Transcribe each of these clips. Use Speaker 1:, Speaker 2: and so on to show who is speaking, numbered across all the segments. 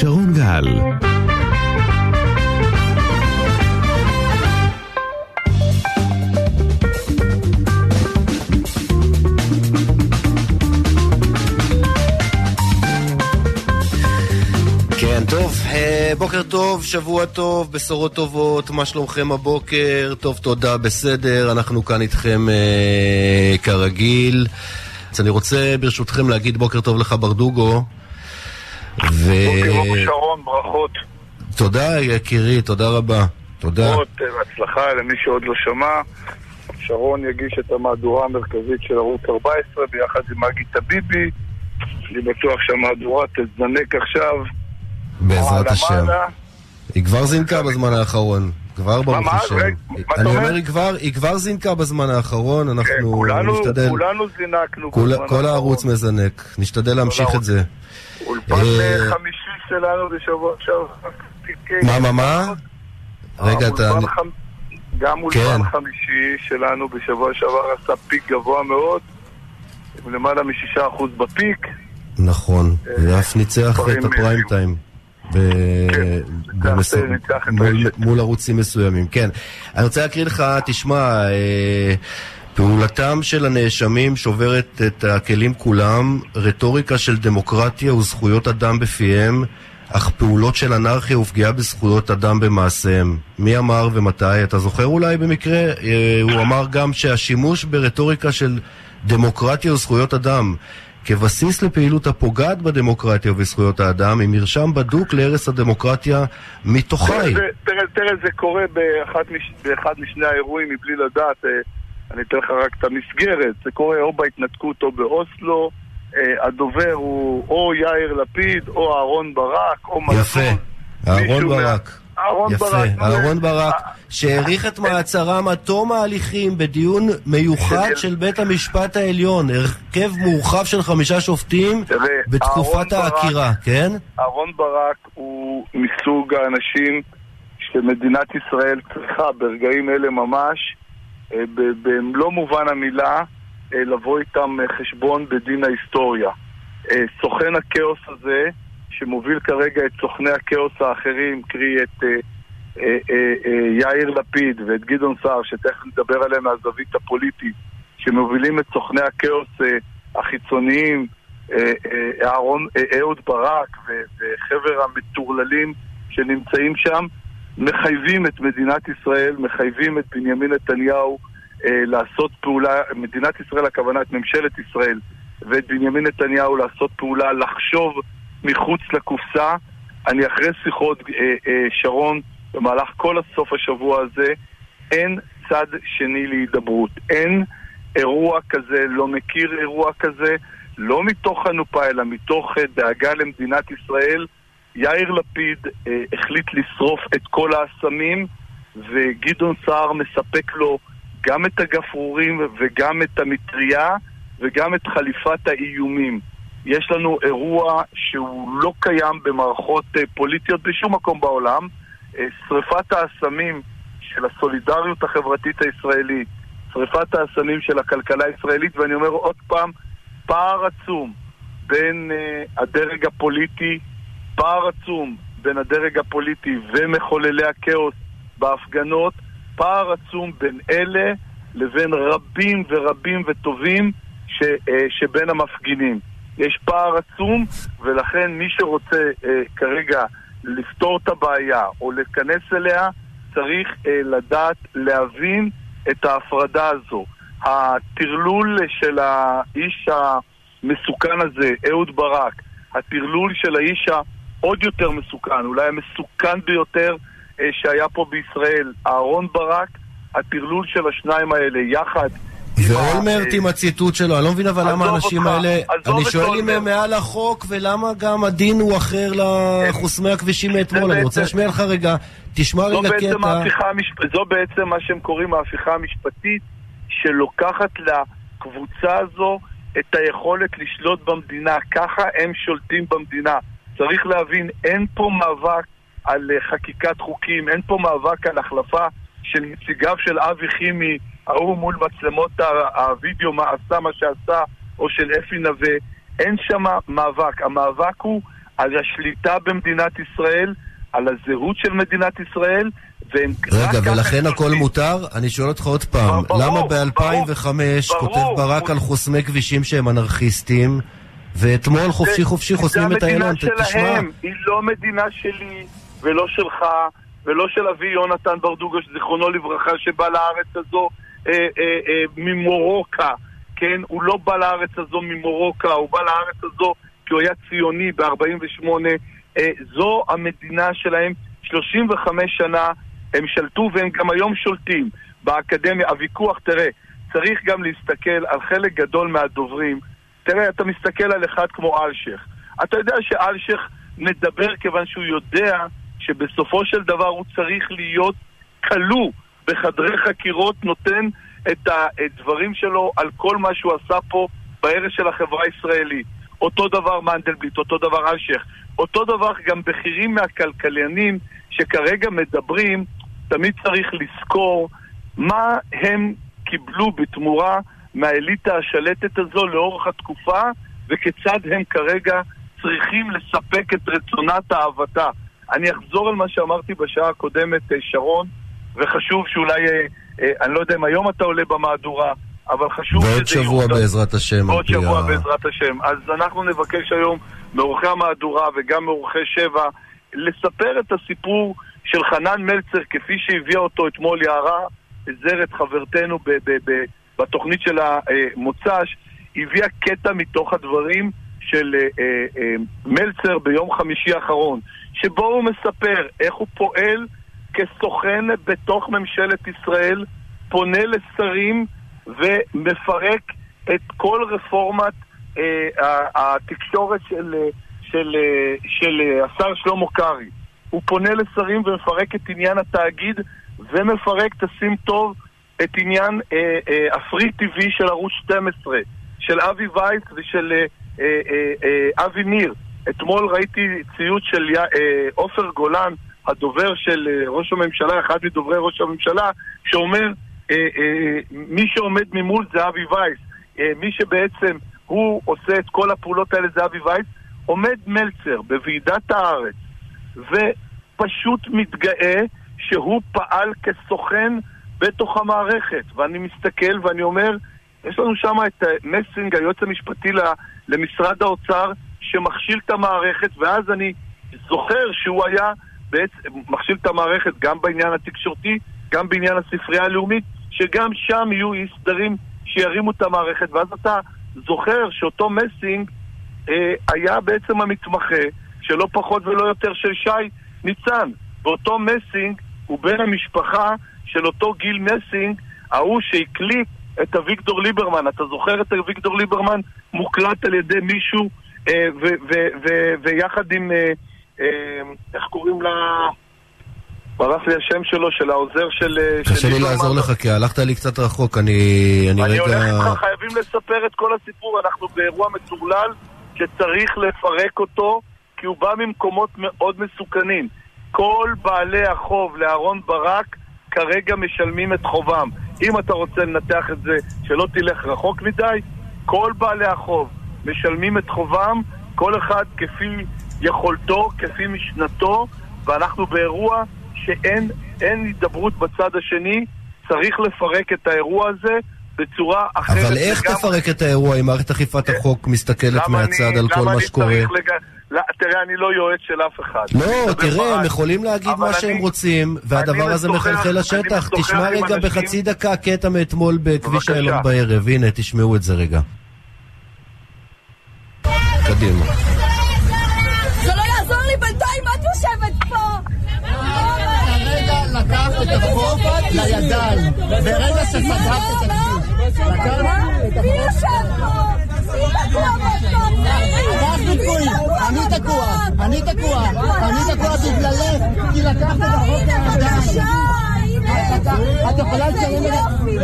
Speaker 1: שרון גל
Speaker 2: כן, טוב, אה, בוקר טוב, שבוע טוב, בשורות טובות, מה שלומכם הבוקר? טוב, תודה, בסדר, אנחנו כאן איתכם אה, כרגיל. אז אני רוצה ברשותכם להגיד בוקר טוב לך ברדוגו.
Speaker 3: ו... בוקר שרון, ברכות.
Speaker 2: תודה יקירי, תודה רבה. תודה.
Speaker 3: ברכות, בהצלחה למי שעוד לא שמע. שרון יגיש את המהדורה המרכזית של ערוץ 14 ביחד עם מגי טביבי. אני בטוח שהמהדורה תזנק עכשיו.
Speaker 2: בעזרת השם. היא כבר זינקה בזמן האחרון. כבר ברוך השם. אני אומר, היא כבר זינקה בזמן האחרון, אנחנו נשתדל...
Speaker 3: כולנו זינקנו.
Speaker 2: כל הערוץ מזנק, נשתדל להמשיך את זה.
Speaker 3: אולפן חמישי שלנו בשבוע שעבר.
Speaker 2: מה, מה, מה? רגע, אתה...
Speaker 3: גם אולפן חמישי שלנו בשבוע שעבר עשה פיק גבוה מאוד, עם למעלה משישה אחוז בפיק.
Speaker 2: נכון, ואף ניצח את הפריים טיים. מול ערוצים מסוימים. כן. אני רוצה להקריא לך, תשמע, פעולתם של הנאשמים שוברת את הכלים כולם, רטוריקה של דמוקרטיה וזכויות אדם בפיהם, אך פעולות של אנרכיה ופגיעה בזכויות אדם במעשיהם. מי אמר ומתי? אתה זוכר אולי במקרה? הוא אמר גם שהשימוש ברטוריקה של דמוקרטיה וזכויות אדם כבסיס לפעילות הפוגעת בדמוקרטיה ובזכויות האדם, עם מרשם בדוק להרס הדמוקרטיה מתוכי.
Speaker 3: תראה, תראה, זה קורה באחד, מש, באחד משני האירועים מבלי לדעת, אני אתן לך רק את המסגרת, זה קורה או בהתנתקות או באוסלו, הדובר הוא או יאיר לפיד, או אהרון ברק, או
Speaker 2: מנסור. יפה, אהרון ברק.
Speaker 3: אהרון
Speaker 2: יפה,
Speaker 3: ברק.
Speaker 2: אהרון ברק, שהאריך את מעצרם עד תום ההליכים בדיון מיוחד של בית המשפט העליון, הרכב מורחב של חמישה שופטים בתקופת העקירה, כן?
Speaker 3: אהרון ברק הוא מסוג האנשים שמדינת ישראל צריכה ברגעים אלה ממש, במלוא מובן המילה, לבוא איתם חשבון בדין ההיסטוריה. סוכן הכאוס הזה שמוביל כרגע את סוכני הכאוס האחרים, קרי את אה, אה, אה, אה, יאיר לפיד ואת גדעון סער, שתכף נדבר עליהם מהזווית הפוליטית, שמובילים את סוכני הכאוס אה, החיצוניים, אה, אה, אהרון, אה, אהוד ברק וחבר המטורללים שנמצאים שם, מחייבים את מדינת ישראל, מחייבים את בנימין נתניהו אה, לעשות פעולה, מדינת ישראל, הכוונה את ממשלת ישראל ואת בנימין נתניהו לעשות פעולה, לחשוב מחוץ לקופסה. אני אחרי שיחות, אה, אה, שרון, במהלך כל הסוף השבוע הזה, אין צד שני להידברות. אין אירוע כזה, לא מכיר אירוע כזה, לא מתוך חנופה, אלא מתוך אה, דאגה למדינת ישראל. יאיר לפיד אה, החליט לשרוף את כל האסמים, וגדעון סער מספק לו גם את הגפרורים וגם את המטריה וגם את חליפת האיומים. יש לנו אירוע שהוא לא קיים במערכות uh, פוליטיות בשום מקום בעולם. Uh, שריפת האסמים של הסולידריות החברתית הישראלית, שריפת האסמים של הכלכלה הישראלית, ואני אומר עוד פעם, פער עצום בין uh, הדרג הפוליטי, פער עצום בין הדרג הפוליטי ומחוללי הכאוס בהפגנות, פער עצום בין אלה לבין רבים ורבים וטובים ש, uh, שבין המפגינים. יש פער עצום, ולכן מי שרוצה אה, כרגע לפתור את הבעיה או להיכנס אליה, צריך אה, לדעת להבין את ההפרדה הזו. הטרלול של האיש המסוכן הזה, אהוד ברק, הטרלול של האיש העוד יותר מסוכן, אולי המסוכן ביותר אה, שהיה פה בישראל, אהרון ברק, הטרלול של השניים האלה יחד
Speaker 2: ואולמרט עם הציטוט שלו, אני לא מבין אבל למה האנשים האלה... אני שואל אם הם מעל החוק, ולמה גם הדין הוא אחר לחוסמי הכבישים מאתמול. אני רוצה להשמיע לך רגע, תשמע רגע קטע.
Speaker 3: זו בעצם מה שהם קוראים ההפיכה המשפטית, שלוקחת לקבוצה הזו את היכולת לשלוט במדינה. ככה הם שולטים במדינה. צריך להבין, אין פה מאבק על חקיקת חוקים, אין פה מאבק על החלפה של נציגיו של אבי חימי ההוא מול מצלמות הווידאו מה עשה מה שעשה, או של אפי נווה, אין שם מאבק. המאבק הוא על השליטה במדינת ישראל, על הזהות של מדינת ישראל, והם
Speaker 2: רגע, ולכן הכל מותר? אני שואל אותך עוד פעם,
Speaker 3: ברור,
Speaker 2: למה
Speaker 3: ברור,
Speaker 2: ב-2005
Speaker 3: ברור,
Speaker 2: כותב ברק
Speaker 3: הוא-
Speaker 2: על חוסמי כבישים שהם אנרכיסטים, ואתמול חופשי חופשי חוסמים את איילון? תשמע,
Speaker 3: היא לא מדינה שלי, ולא שלך, ולא של אבי יונתן ברדוגו, זיכרונו לברכה, שבא לארץ הזו אה, אה, אה, ממורוקה, כן? הוא לא בא לארץ הזו ממורוקה, הוא בא לארץ הזו כי הוא היה ציוני ב-48. אה, זו המדינה שלהם, 35 שנה הם שלטו והם גם היום שולטים באקדמיה. הוויכוח, תראה, צריך גם להסתכל על חלק גדול מהדוברים. תראה, אתה מסתכל על אחד כמו אלשיך. אתה יודע שאלשיך מדבר כיוון שהוא יודע שבסופו של דבר הוא צריך להיות כלוא בחדרי חקירות, נותן את הדברים שלו על כל מה שהוא עשה פה בערש של החברה הישראלית. אותו דבר מנדלבליט, אותו דבר אלשיך. אותו דבר גם בכירים מהכלכלנים שכרגע מדברים, תמיד צריך לזכור מה הם קיבלו בתמורה מהאליטה השלטת הזו לאורך התקופה וכיצד הם כרגע צריכים לספק את רצונת אהבתה. אני אחזור על מה שאמרתי בשעה הקודמת, אה, שרון, וחשוב שאולי, אה, אה, אני לא יודע אם היום אתה עולה במהדורה, אבל חשוב
Speaker 2: ועוד
Speaker 3: שזה
Speaker 2: שבוע
Speaker 3: יוקדם.
Speaker 2: בעזרת השם. פי
Speaker 3: שבוע
Speaker 2: ה-
Speaker 3: בעזרת השם. אז אנחנו נבקש היום מעורכי המהדורה וגם מעורכי שבע לספר את הסיפור של חנן מלצר כפי שהביאה אותו אתמול יערה זרת חברתנו ב- ב- ב- בתוכנית של המוצ"ש, הביאה קטע מתוך הדברים של אה, אה, אה, מלצר ביום חמישי האחרון, שבו הוא מספר איך הוא פועל כסוכן בתוך ממשלת ישראל, פונה לשרים ומפרק את כל רפורמת אה, התקשורת של, אה, של, אה, של השר שלמה קרעי. הוא פונה לשרים ומפרק את עניין התאגיד ומפרק, תשים טוב, את עניין אה, אה, הפרי טיווי של ערוץ 12, של אבי וייס ושל אה, אבי ניר. אתמול ראיתי ציוץ של עופר גולן, הדובר של ראש הממשלה, אחד מדוברי ראש הממשלה, שאומר, מי שעומד ממול זה אבי וייס. מי שבעצם הוא עושה את כל הפעולות האלה זה אבי וייס. עומד מלצר בוועידת הארץ ופשוט מתגאה שהוא פעל כסוכן בתוך המערכת. ואני מסתכל ואני אומר, יש לנו שם את מסינג, היועץ המשפטי למשרד האוצר, שמכשיל את המערכת, ואז אני זוכר שהוא היה בעצם מכשיל את המערכת גם בעניין התקשורתי, גם בעניין הספרייה הלאומית, שגם שם יהיו אי סדרים שירימו את המערכת, ואז אתה זוכר שאותו מסינג אה, היה בעצם המתמחה שלא פחות ולא יותר של שי ניצן. ואותו מסינג הוא בן המשפחה של אותו גיל מסינג, ההוא שהקליט את אביגדור ליברמן. אתה זוכר את אביגדור ליברמן מוקלט על ידי מישהו אה, ו- ו- ו- ויחד עם, אה, אה, איך קוראים לה? ברח לי השם שלו, של העוזר של... אה, של
Speaker 2: קשה לי. לעזור לך, כי הלכת לי קצת רחוק, אני אני
Speaker 3: אני הולך
Speaker 2: רגע...
Speaker 3: איתך, חייבים לספר את כל הסיפור, אנחנו באירוע מטורלל שצריך לפרק אותו, כי הוא בא ממקומות מאוד מסוכנים. כל בעלי החוב לאהרון ברק כרגע משלמים את חובם. אם אתה רוצה לנתח את זה, שלא תלך רחוק מדי, כל בעלי החוב משלמים את חובם, כל אחד כפי יכולתו, כפי משנתו, ואנחנו באירוע שאין אין הידברות בצד השני, צריך לפרק את האירוע הזה בצורה אחרת.
Speaker 2: אבל איך
Speaker 3: לגמרי.
Speaker 2: תפרק את האירוע אם מערכת אכיפת החוק מסתכלת מהצד
Speaker 3: אני-
Speaker 2: על כל מה שקורה?
Speaker 3: לג... לא, תראה, אני לא יועץ של אף אחד.
Speaker 2: לא, תראה, הם. יכולים להגיד מה שהם
Speaker 3: אני-
Speaker 2: רוצים, והדבר הזה מחלחל לשטח. תשמע רגע
Speaker 3: אנשים-
Speaker 2: בחצי דקה קטע מאתמול בכביש. איילון בערב. הנה, תשמעו את זה רגע. קדימה.
Speaker 1: זה לא יעזור לי בינתיים, את יושבת פה!
Speaker 4: כרגע לקחת את החוק לידיים. ברגע שסגרת את הכביש, לקחת את אנחנו אני תקוע, אני תקוע, אני תקוע בגללך, כי לקחת את החוק לידיים. את יכולה לציין?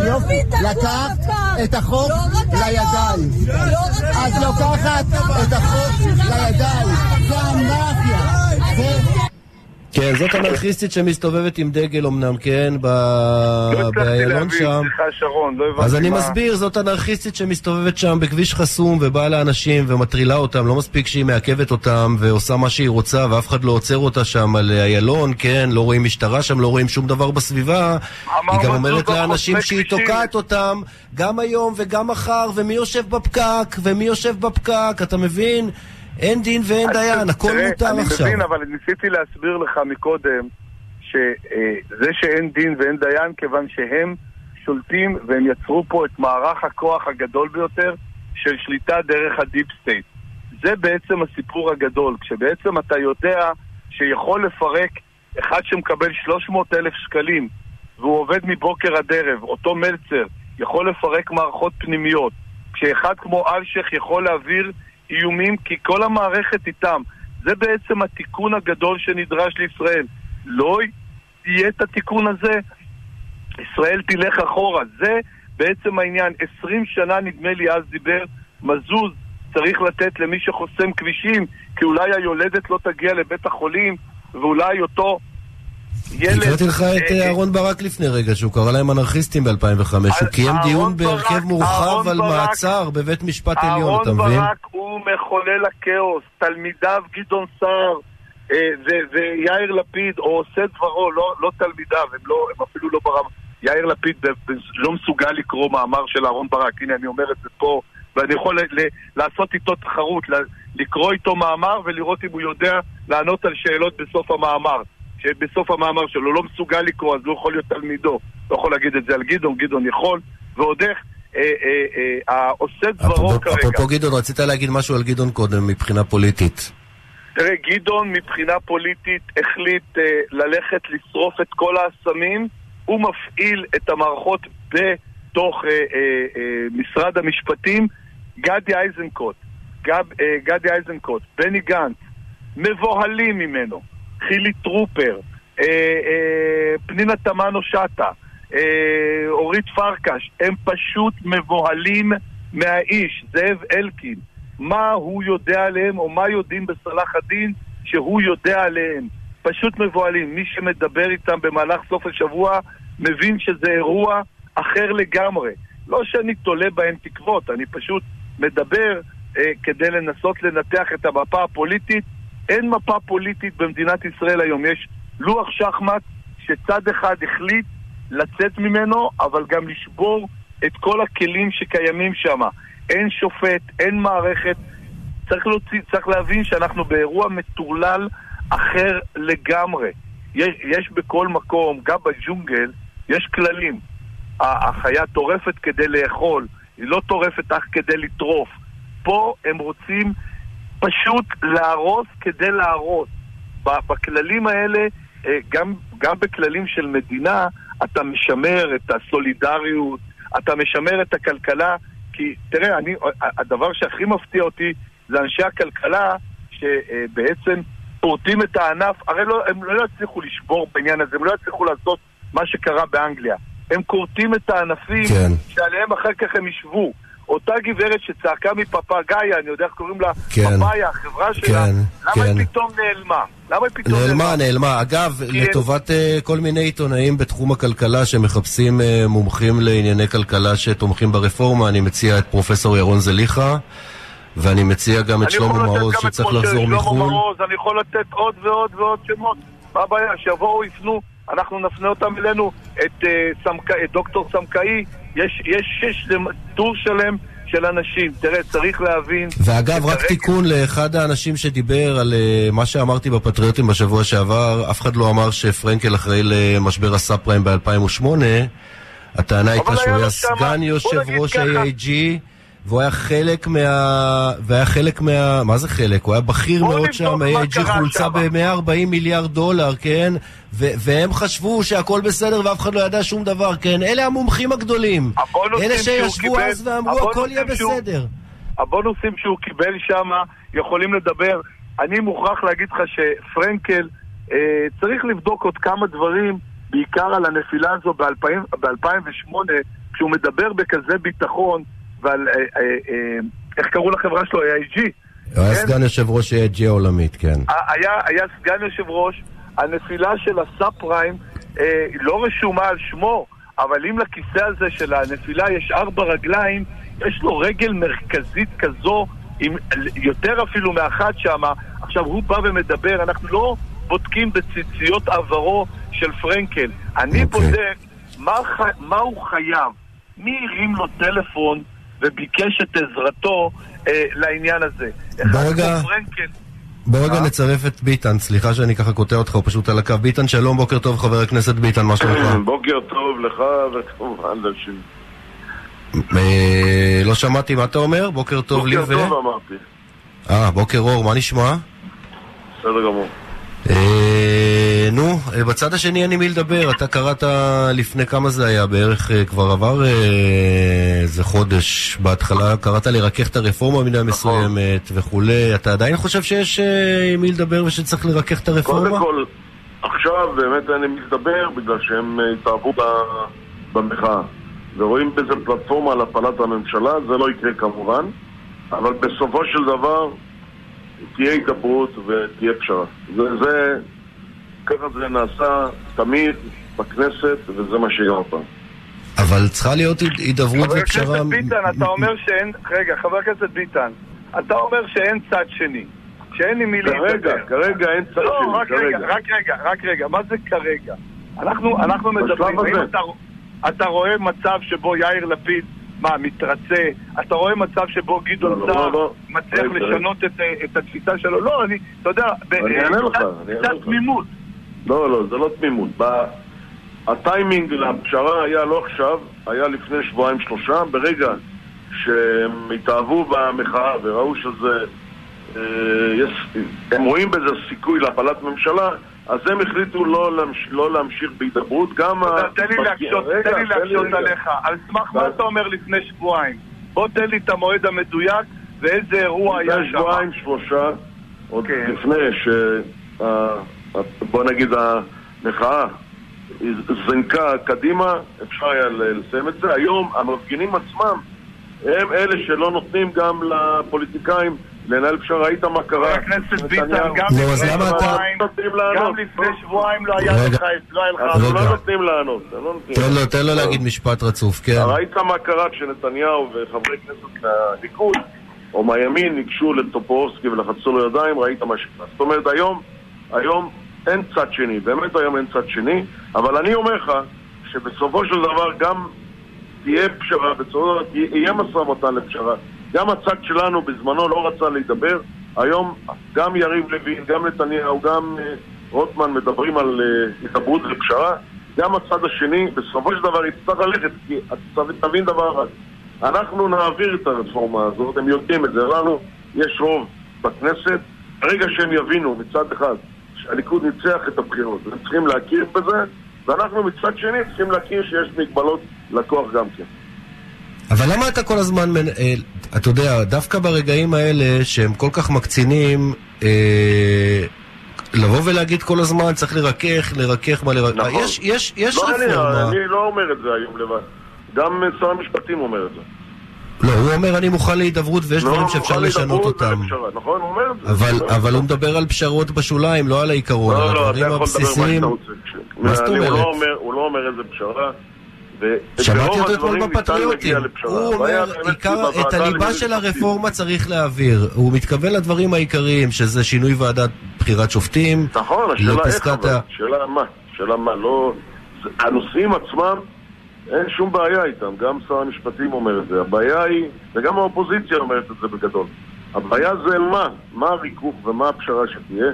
Speaker 4: יופי, לקחת את החוק לידיים. את לוקחת את החוק לידיים. זה אנרכיה.
Speaker 2: כן, וזאת אנרכיסטית שמסתובבת עם דגל אמנם, כן, ב...
Speaker 3: לא הצלחתי
Speaker 2: באיילון
Speaker 3: להבין,
Speaker 2: שם.
Speaker 3: סליחה שרון, לא הבנתי
Speaker 2: אז אני מסביר, זאת אנרכיסטית שמסתובבת שם בכביש חסום ובאה לאנשים ומטרילה אותם, לא מספיק שהיא מעכבת אותם ועושה מה שהיא רוצה ואף אחד לא עוצר אותה שם על איילון, כן, לא רואים משטרה שם, לא רואים שום דבר בסביבה. היא גם אומרת לאנשים שהיא. תוקעת אותם גם היום וגם מחר, ומי יושב בפקק, ומי יושב בפקק, אתה מבין? אין דין ואין דיין, הכל
Speaker 3: תראה,
Speaker 2: מותר
Speaker 3: אני
Speaker 2: עכשיו.
Speaker 3: מבין, אבל ניסיתי להסביר לך מקודם שזה שאין דין ואין דיין כיוון שהם שולטים והם יצרו פה את מערך הכוח הגדול ביותר של שליטה דרך ה deep state. זה בעצם הסיפור הגדול, כשבעצם אתה יודע שיכול לפרק אחד שמקבל 300 אלף שקלים והוא עובד מבוקר עד ערב, אותו מלצר יכול לפרק מערכות פנימיות, כשאחד כמו אלשיך יכול להעביר איומים כי כל המערכת איתם. זה בעצם התיקון הגדול שנדרש לישראל. לא יהיה את התיקון הזה, ישראל תלך אחורה. זה בעצם העניין. 20 שנה נדמה לי אז דיבר מזוז, צריך לתת למי שחוסם כבישים, כי אולי היולדת לא תגיע לבית החולים, ואולי אותו ילד...
Speaker 2: הקראתי לך את
Speaker 3: אה,
Speaker 2: אה, אהרון ברק לפני רגע, שהוא קרא להם אנרכיסטים ב-2005. הוא קיים
Speaker 3: אהרון
Speaker 2: דיון בהרכב מורחב
Speaker 3: אהרון
Speaker 2: על מעצר בבית משפט עליון, אתה
Speaker 3: אהרון
Speaker 2: מבין?
Speaker 3: ברק הוא מחולל הכאוס, תלמידיו גדעון סער אה, ויאיר לפיד, או עושה דברו, לא, לא תלמידיו, הם, לא, הם אפילו לא ברמה. יאיר לפיד לא מסוגל לקרוא מאמר של אהרון ברק, הנה אני אומר את זה פה, ואני יכול לעשות איתו תחרות, לקרוא איתו מאמר ולראות אם הוא יודע לענות על שאלות בסוף המאמר. שבסוף המאמר שלו לא מסוגל לקרוא, אז לא יכול להיות תלמידו. לא יכול להגיד את זה על גדעון, גדעון יכול, ועוד איך, אה, אה, אה, העושה דברו כרגע.
Speaker 2: אפרופו גדעון, רצית להגיד משהו על גדעון קודם מבחינה פוליטית.
Speaker 3: תראה, גדעון מבחינה פוליטית החליט אה, ללכת לשרוף את כל האסמים, הוא מפעיל את המערכות בתוך אה, אה, אה, משרד המשפטים. גדי איזנקוט, גב, אה, גדי איזנקוט, בני גנץ, מבוהלים ממנו. חילי טרופר, אה, אה, פנינה תמנו שטה, אה, אורית פרקש, הם פשוט מבוהלים מהאיש, זאב אלקין. מה הוא יודע עליהם, או מה יודעים בסלאח א-דין שהוא יודע עליהם. פשוט מבוהלים. מי שמדבר איתם במהלך סוף השבוע מבין שזה אירוע אחר לגמרי. לא שאני תולה בהם תקוות, אני פשוט מדבר אה, כדי לנסות לנתח את המפה הפוליטית. אין מפה פוליטית במדינת ישראל היום. יש לוח שחמט שצד אחד החליט לצאת ממנו, אבל גם לשבור את כל הכלים שקיימים שם. אין שופט, אין מערכת. צריך, להוציא, צריך להבין שאנחנו באירוע מטורלל אחר לגמרי. יש, יש בכל מקום, גם בג'ונגל, יש כללים. החיה טורפת כדי לאכול, היא לא טורפת אך כדי לטרוף. פה הם רוצים פשוט להרוס כדי להרוס. בכללים האלה, אה, גם, גם בכללים של מדינה, אתה משמר את הסולידריות, אתה משמר את הכלכלה, כי תראה, אני, הדבר שהכי מפתיע אותי זה אנשי הכלכלה שבעצם פורטים את הענף, הרי לא, הם לא יצליחו לשבור בעניין הזה, הם לא יצליחו לעשות מה שקרה באנגליה. הם כורתים את הענפים
Speaker 2: כן.
Speaker 3: שעליהם אחר כך הם ישבו. אותה גברת שצעקה מפפגאיה, אני יודע איך קוראים לה,
Speaker 2: כן.
Speaker 3: פפאיה, החברה שלה,
Speaker 2: כן,
Speaker 3: למה
Speaker 2: כן.
Speaker 3: היא פתאום נעלמה? למה היא פתאום
Speaker 2: נעלמה, נעלמה. אגב,
Speaker 3: כי-
Speaker 2: לטובת אה, כל מיני עיתונאים בתחום הכלכלה שמחפשים אה, מומחים לענייני כלכלה שתומכים ברפורמה, אני מציע את פרופסור ירון זליכה, ואני מציע גם את שלמה מעוז שצריך לחזור מחו"ל.
Speaker 3: אני יכול לתת עוד ועוד ועוד שמות. מה הבעיה? שיבואו, יפנו, אנחנו נפנה אותם אלינו, את, אה, סמק... את דוקטור סמקאי, יש, יש, יש טור שלם של אנשים. תראה, צריך להבין...
Speaker 2: ואגב, רק תיקון לאחד האנשים שדיבר על אה, מה שאמרתי בפטריוטים בשבוע שעבר, אף אחד לא אמר שפרנקל אחראי למשבר הסאב פריים ב-2008. הטענה הייתה שהוא היה סגן יושב ראש
Speaker 3: ככה.
Speaker 2: והוא היה חלק מה... והיה חלק מה... מה זה חלק? הוא היה בכיר מאוד שם,
Speaker 3: קרה
Speaker 2: חולצה
Speaker 3: שמה.
Speaker 2: ב-140 מיליארד דולר, כן? ו- והם חשבו שהכל בסדר ואף אחד לא ידע שום דבר, כן? אלה המומחים הגדולים. אלה שישבו
Speaker 3: קיבל-
Speaker 2: אז ואמרו הכל יהיה
Speaker 3: שהוא-
Speaker 2: בסדר.
Speaker 3: הבונוסים שהוא קיבל שם יכולים לדבר. אני מוכרח להגיד לך שפרנקל אה, צריך לבדוק עוד כמה דברים, בעיקר על הנפילה הזו ב-2008, כשהוא מדבר בכזה ביטחון ועל, אה, אה, אה, איך קראו לחברה שלו? AIG.
Speaker 2: הוא היה
Speaker 3: כן?
Speaker 2: סגן יושב ראש AIG העולמית, כן.
Speaker 3: היה, סגן יושב ראש, הנפילה של הסאב פריים לא רשומה על שמו, אבל אם לכיסא הזה של הנפילה יש ארבע רגליים, יש לו רגל מרכזית כזו, עם יותר אפילו מאחת שמה. עכשיו, הוא בא ומדבר, אנחנו לא בודקים בציציות עברו של פרנקל. אני
Speaker 2: אוקיי.
Speaker 3: בודק מה הוא חייב. מי הרים לו טלפון וביקש את עזרתו אה, לעניין הזה?
Speaker 2: ברגע-
Speaker 3: פרנקל.
Speaker 2: בוא רגע
Speaker 3: אה?
Speaker 2: נצרף את ביטן, סליחה שאני ככה קוטע אותך, הוא פשוט על הקו. ביטן, שלום, בוקר טוב, חבר הכנסת ביטן, מה שלומך?
Speaker 5: בוקר טוב לך וכמובן לשני.
Speaker 2: אה, לא שמעתי מה אתה אומר, בוקר טוב לי ו...
Speaker 5: בוקר טוב אמרתי.
Speaker 2: אה, בוקר אור, מה נשמע?
Speaker 5: בסדר גמור.
Speaker 2: אה, נו, אה, בצד השני אין עם מי לדבר, אתה קראת לפני כמה זה היה, בערך אה, כבר עבר איזה חודש, בהתחלה קראת לרכך את הרפורמה
Speaker 5: נכון.
Speaker 2: במידה מסוימת וכולי, אתה עדיין חושב שיש עם מי לדבר ושצריך לרכך את הרפורמה?
Speaker 5: קודם כל, עכשיו באמת אין עם מי לדבר בגלל שהם אה, התאהבו במחאה. ורואים בזה פלטפורמה להפלת הממשלה, זה לא יקרה כמובן, אבל בסופו של דבר תהיה הידברות ותהיה פשרה. זה, זה, ככה זה נעשה תמיד בכנסת, וזה מה שיהיה הפעם.
Speaker 2: אבל צריכה להיות הידברות
Speaker 3: חבר
Speaker 2: ופשרה...
Speaker 3: הכנסת ביטן, אתה אומר שאין... רגע, חבר הכנסת ביטן, אתה אומר שאין צד שני. שאין עם מי להתדבר.
Speaker 5: כרגע, כרגע אין צד
Speaker 3: לא,
Speaker 5: שני,
Speaker 3: רק רגע. רק רגע, רק רגע. מה זה כרגע? אנחנו, אנחנו מדברים,
Speaker 5: בשלב
Speaker 3: האם
Speaker 5: הזה.
Speaker 3: אתה, אתה רואה מצב שבו יאיר לפיד, מה, מתרצה? אתה רואה מצב שבו גדעון
Speaker 5: לא, לא,
Speaker 3: סער
Speaker 5: לא.
Speaker 3: מצליח
Speaker 5: רגע,
Speaker 3: לשנות את, את התפיסה שלו? לא, אני, אתה יודע,
Speaker 5: לך,
Speaker 3: קצת-. תמימות.
Speaker 5: לא, לא, זה לא תמימות. הטיימינג לפשרה היה לא עכשיו, היה לפני שבועיים שלושה, ברגע שהם התאהבו במחאה וראו שזה... אה, הם רואים בזה סיכוי להפלת ממשלה, אז הם החליטו לא, להמש, לא להמשיך בהידברות. גם.
Speaker 3: תן לי להקשות,
Speaker 5: רגע,
Speaker 3: תן לי להקשות. עליך. על סמך מה אתה אומר לפני שבועיים? בוא תן לי את המועד המדויק ואיזה אירוע היה
Speaker 5: לפני
Speaker 3: שם.
Speaker 5: שבועיים שלושה, עוד
Speaker 3: כן.
Speaker 5: לפני ש... בוא נגיד המחאה זנקה קדימה, אפשר היה לסיים את זה. היום המפגינים עצמם הם אלה שלא נותנים גם לפוליטיקאים לנהל פשרה. ראית מה
Speaker 3: חבר
Speaker 5: קרה?
Speaker 3: הכנסת ביטן, גם
Speaker 2: נו, אז
Speaker 3: לפני שבועיים, לא היה. לך, לא היה לך...
Speaker 5: אנחנו
Speaker 2: רגע.
Speaker 5: לא נותנים לענות. לא
Speaker 2: תן לו. תן לו להגיד משפט רצוף, כן.
Speaker 5: ראית מה קרה כשנתניהו וחברי כנסת מהליכוד או מהימין ניגשו לטופורסקי ולחצו לו ידיים, ראית מה שקרה. זאת אומרת, היום, היום אין צד שני, באמת היום אין צד שני, אבל אני אומר לך שבסופו של דבר גם תהיה פשרה, בסופו של דבר יהיה משא ומתן לפשרה. גם הצד שלנו בזמנו לא רצה להידבר, היום גם יריב לוין, גם נתניהו, גם אה, רוטמן מדברים על אה, הידברות ופשרה, גם הצד השני בסופו של דבר יצטרך ללכת, כי תבין דבר אחד, אנחנו נעביר את הרפורמה הזאת, הם יודעים את זה, לנו יש רוב בכנסת, ברגע שהם יבינו מצד אחד שהליכוד ניצח את הבחירות, הם צריכים להכיר בזה, ואנחנו מצד שני צריכים להכיר שיש מגבלות לכוח גם כן.
Speaker 2: אבל למה אתה כל הזמן, מנ- אה, אתה יודע, דווקא ברגעים האלה שהם כל כך מקצינים, אה, לבוא ולהגיד כל הזמן, צריך לרכך, לרכך, מה לרכך.
Speaker 5: נכון.
Speaker 2: יש, יש, יש
Speaker 5: לא, אני,
Speaker 2: רפורמה.
Speaker 5: אני לא אומר את זה היום לבד. גם שר המשפטים אומר את זה.
Speaker 2: לא, הוא אומר, אני מוכן להידברות ויש
Speaker 5: לא,
Speaker 2: דברים שאפשר לשנות אותם.
Speaker 5: ולפשרה. נכון, הוא אומר את זה.
Speaker 2: אבל, אבל
Speaker 5: זה.
Speaker 2: הוא מדבר על פשרות בשוליים, לא על העיקרון,
Speaker 5: לא,
Speaker 2: על
Speaker 5: לא, אתה
Speaker 2: הדברים
Speaker 5: יכול לדבר מה
Speaker 2: הבסיסיים.
Speaker 5: שאתה רוצה.
Speaker 2: מה זאת
Speaker 5: אני-
Speaker 2: אומרת?
Speaker 5: לא אומר- הוא לא אומר איזה פשרה.
Speaker 2: שמעתי אותו אתמול בפטריוטים. הוא אומר, עיקר, את הליבה של. הרפורמה צריך להעביר. הוא מתכוון לדברים העיקריים, שזה שינוי ועדת בחירת שופטים.
Speaker 5: נכון, השאלה איך
Speaker 2: לפסקת
Speaker 5: אבל. השאלה מה? השאלה מה? לא... הנושאים עצמם, אין שום בעיה איתם. גם שר המשפטים אומר את זה. הבעיה היא, וגם האופוזיציה אומרת את זה בגדול. הבעיה זה מה? מה הריכוך ומה הפשרה שתהיה.